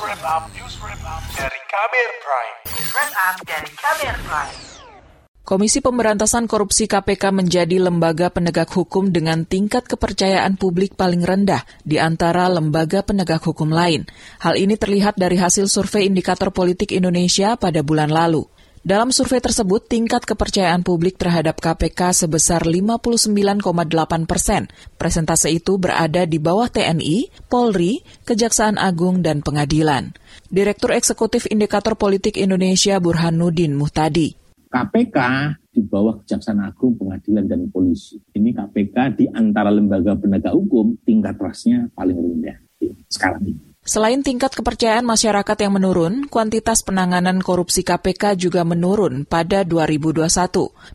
wrap up, news wrap up dari Kamer Prime. News wrap up dari Kamer Prime. Komisi Pemberantasan Korupsi KPK menjadi lembaga penegak hukum dengan tingkat kepercayaan publik paling rendah di antara lembaga penegak hukum lain. Hal ini terlihat dari hasil survei indikator politik Indonesia pada bulan lalu. Dalam survei tersebut, tingkat kepercayaan publik terhadap KPK sebesar 59,8 persen. Presentase itu berada di bawah TNI, Polri, Kejaksaan Agung, dan Pengadilan. Direktur Eksekutif Indikator Politik Indonesia Burhanuddin Muhtadi. KPK di bawah Kejaksaan Agung, Pengadilan, dan Polisi. Ini KPK di antara lembaga penegak hukum tingkat trustnya paling rendah sekarang ini. Selain tingkat kepercayaan masyarakat yang menurun, kuantitas penanganan korupsi KPK juga menurun pada 2021.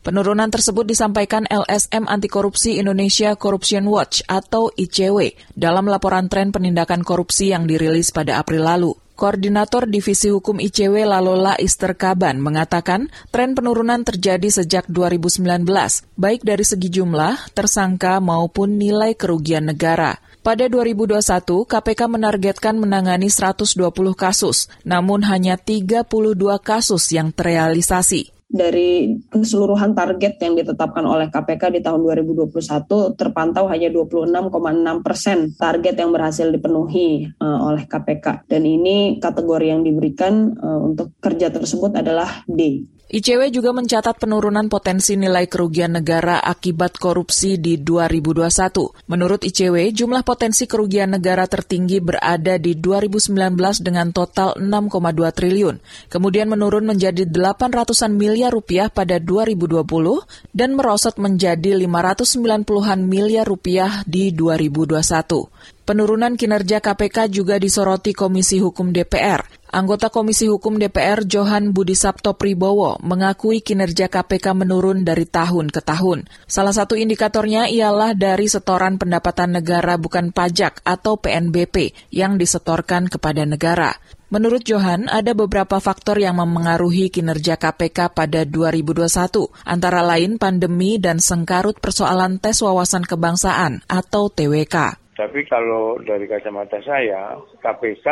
Penurunan tersebut disampaikan LSM Anti Korupsi Indonesia Corruption Watch atau ICW dalam laporan tren penindakan korupsi yang dirilis pada April lalu. Koordinator Divisi Hukum ICW Lalola Isterkaban mengatakan tren penurunan terjadi sejak 2019, baik dari segi jumlah, tersangka maupun nilai kerugian negara. Pada 2021, KPK menargetkan menangani 120 kasus, namun hanya 32 kasus yang terrealisasi dari keseluruhan target yang ditetapkan oleh KPK di tahun 2021 terpantau hanya 26,6 persen target yang berhasil dipenuhi uh, oleh KPK dan ini kategori yang diberikan uh, untuk kerja tersebut adalah D. ICW juga mencatat penurunan potensi nilai kerugian negara akibat korupsi di 2021. Menurut ICW, jumlah potensi kerugian negara tertinggi berada di 2019 dengan total 6,2 triliun. Kemudian menurun menjadi 800-an miliar rupiah pada 2020 dan merosot menjadi 590-an miliar rupiah di 2021. Penurunan kinerja KPK juga disoroti Komisi Hukum DPR. Anggota Komisi Hukum DPR Johan Budi Sabto Pribowo mengakui kinerja KPK menurun dari tahun ke tahun. Salah satu indikatornya ialah dari setoran pendapatan negara bukan pajak atau PNBP yang disetorkan kepada negara. Menurut Johan, ada beberapa faktor yang memengaruhi kinerja KPK pada 2021, antara lain pandemi dan sengkarut persoalan tes wawasan kebangsaan atau TWK. Tapi kalau dari kacamata saya, KPK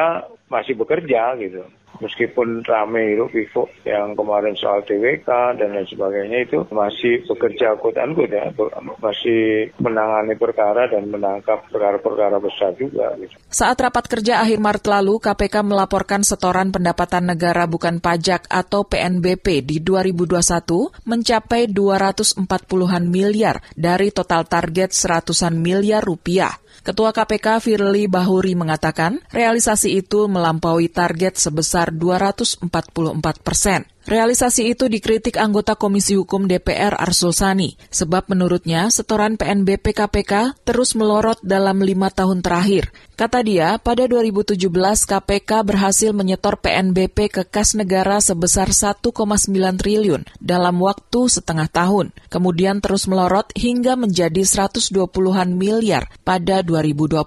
masih bekerja gitu meskipun rame itu Vivo yang kemarin soal TWK dan lain sebagainya itu masih bekerja quote unquote ya, masih menangani perkara dan menangkap perkara-perkara besar juga. Gitu. Saat rapat kerja akhir Maret lalu, KPK melaporkan setoran pendapatan negara bukan pajak atau PNBP di 2021 mencapai 240-an miliar dari total target seratusan miliar rupiah. Ketua KPK Firly Bahuri mengatakan realisasi itu melampaui target sebesar 244 persen. Realisasi itu dikritik anggota Komisi Hukum DPR Arsul Sani, sebab menurutnya setoran PNBP KPK terus melorot dalam lima tahun terakhir. Kata dia, pada 2017 KPK berhasil menyetor PNBP ke kas negara sebesar 1,9 triliun dalam waktu setengah tahun, kemudian terus melorot hingga menjadi 120-an miliar pada 2020.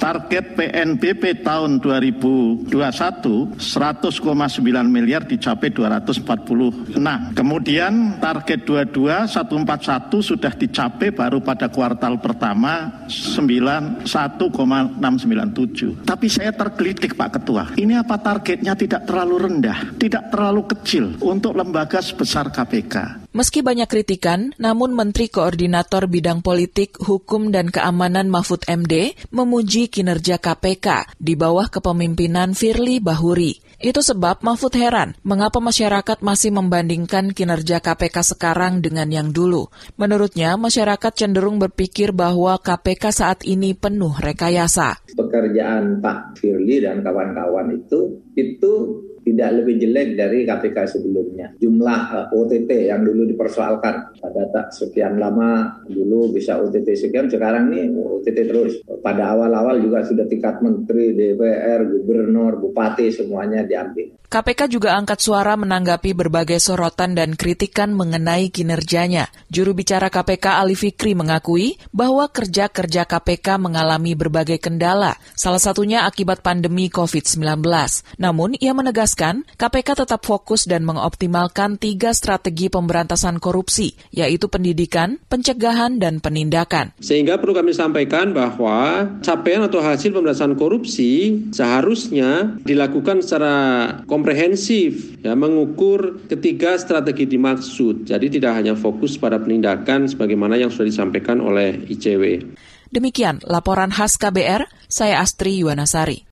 Target PNBP tahun 2021 100,9 miliar dicapai 200 146. Kemudian target 22 141 sudah dicapai baru pada kuartal pertama 91,697. Tapi saya tergelitik Pak Ketua. Ini apa targetnya tidak terlalu rendah, tidak terlalu kecil untuk lembaga sebesar KPK. Meski banyak kritikan, namun Menteri Koordinator Bidang Politik, Hukum, dan Keamanan Mahfud MD memuji kinerja KPK di bawah kepemimpinan Firly Bahuri. Itu sebab Mahfud heran mengapa masyarakat masih membandingkan kinerja KPK sekarang dengan yang dulu. Menurutnya, masyarakat cenderung berpikir bahwa KPK saat ini penuh rekayasa. Pekerjaan Pak Firly dan kawan-kawan itu itu tidak lebih jelek dari KPK sebelumnya. Jumlah eh, OTT yang dulu dipersoalkan pada tak sekian lama dulu bisa OTT sekian, sekarang nih OTT terus. Pada awal-awal juga sudah tingkat menteri, DPR, gubernur, bupati semuanya diambil. KPK juga angkat suara menanggapi berbagai sorotan dan kritikan mengenai kinerjanya. Juru bicara KPK Ali Fikri mengakui bahwa kerja-kerja KPK mengalami berbagai kendala, salah satunya akibat pandemi COVID-19. Namun, ia menegaskan menegaskan KPK tetap fokus dan mengoptimalkan tiga strategi pemberantasan korupsi, yaitu pendidikan, pencegahan, dan penindakan. Sehingga perlu kami sampaikan bahwa capaian atau hasil pemberantasan korupsi seharusnya dilakukan secara komprehensif, ya, mengukur ketiga strategi dimaksud. Jadi tidak hanya fokus pada penindakan sebagaimana yang sudah disampaikan oleh ICW. Demikian laporan khas KBR, saya Astri Yuwanasari.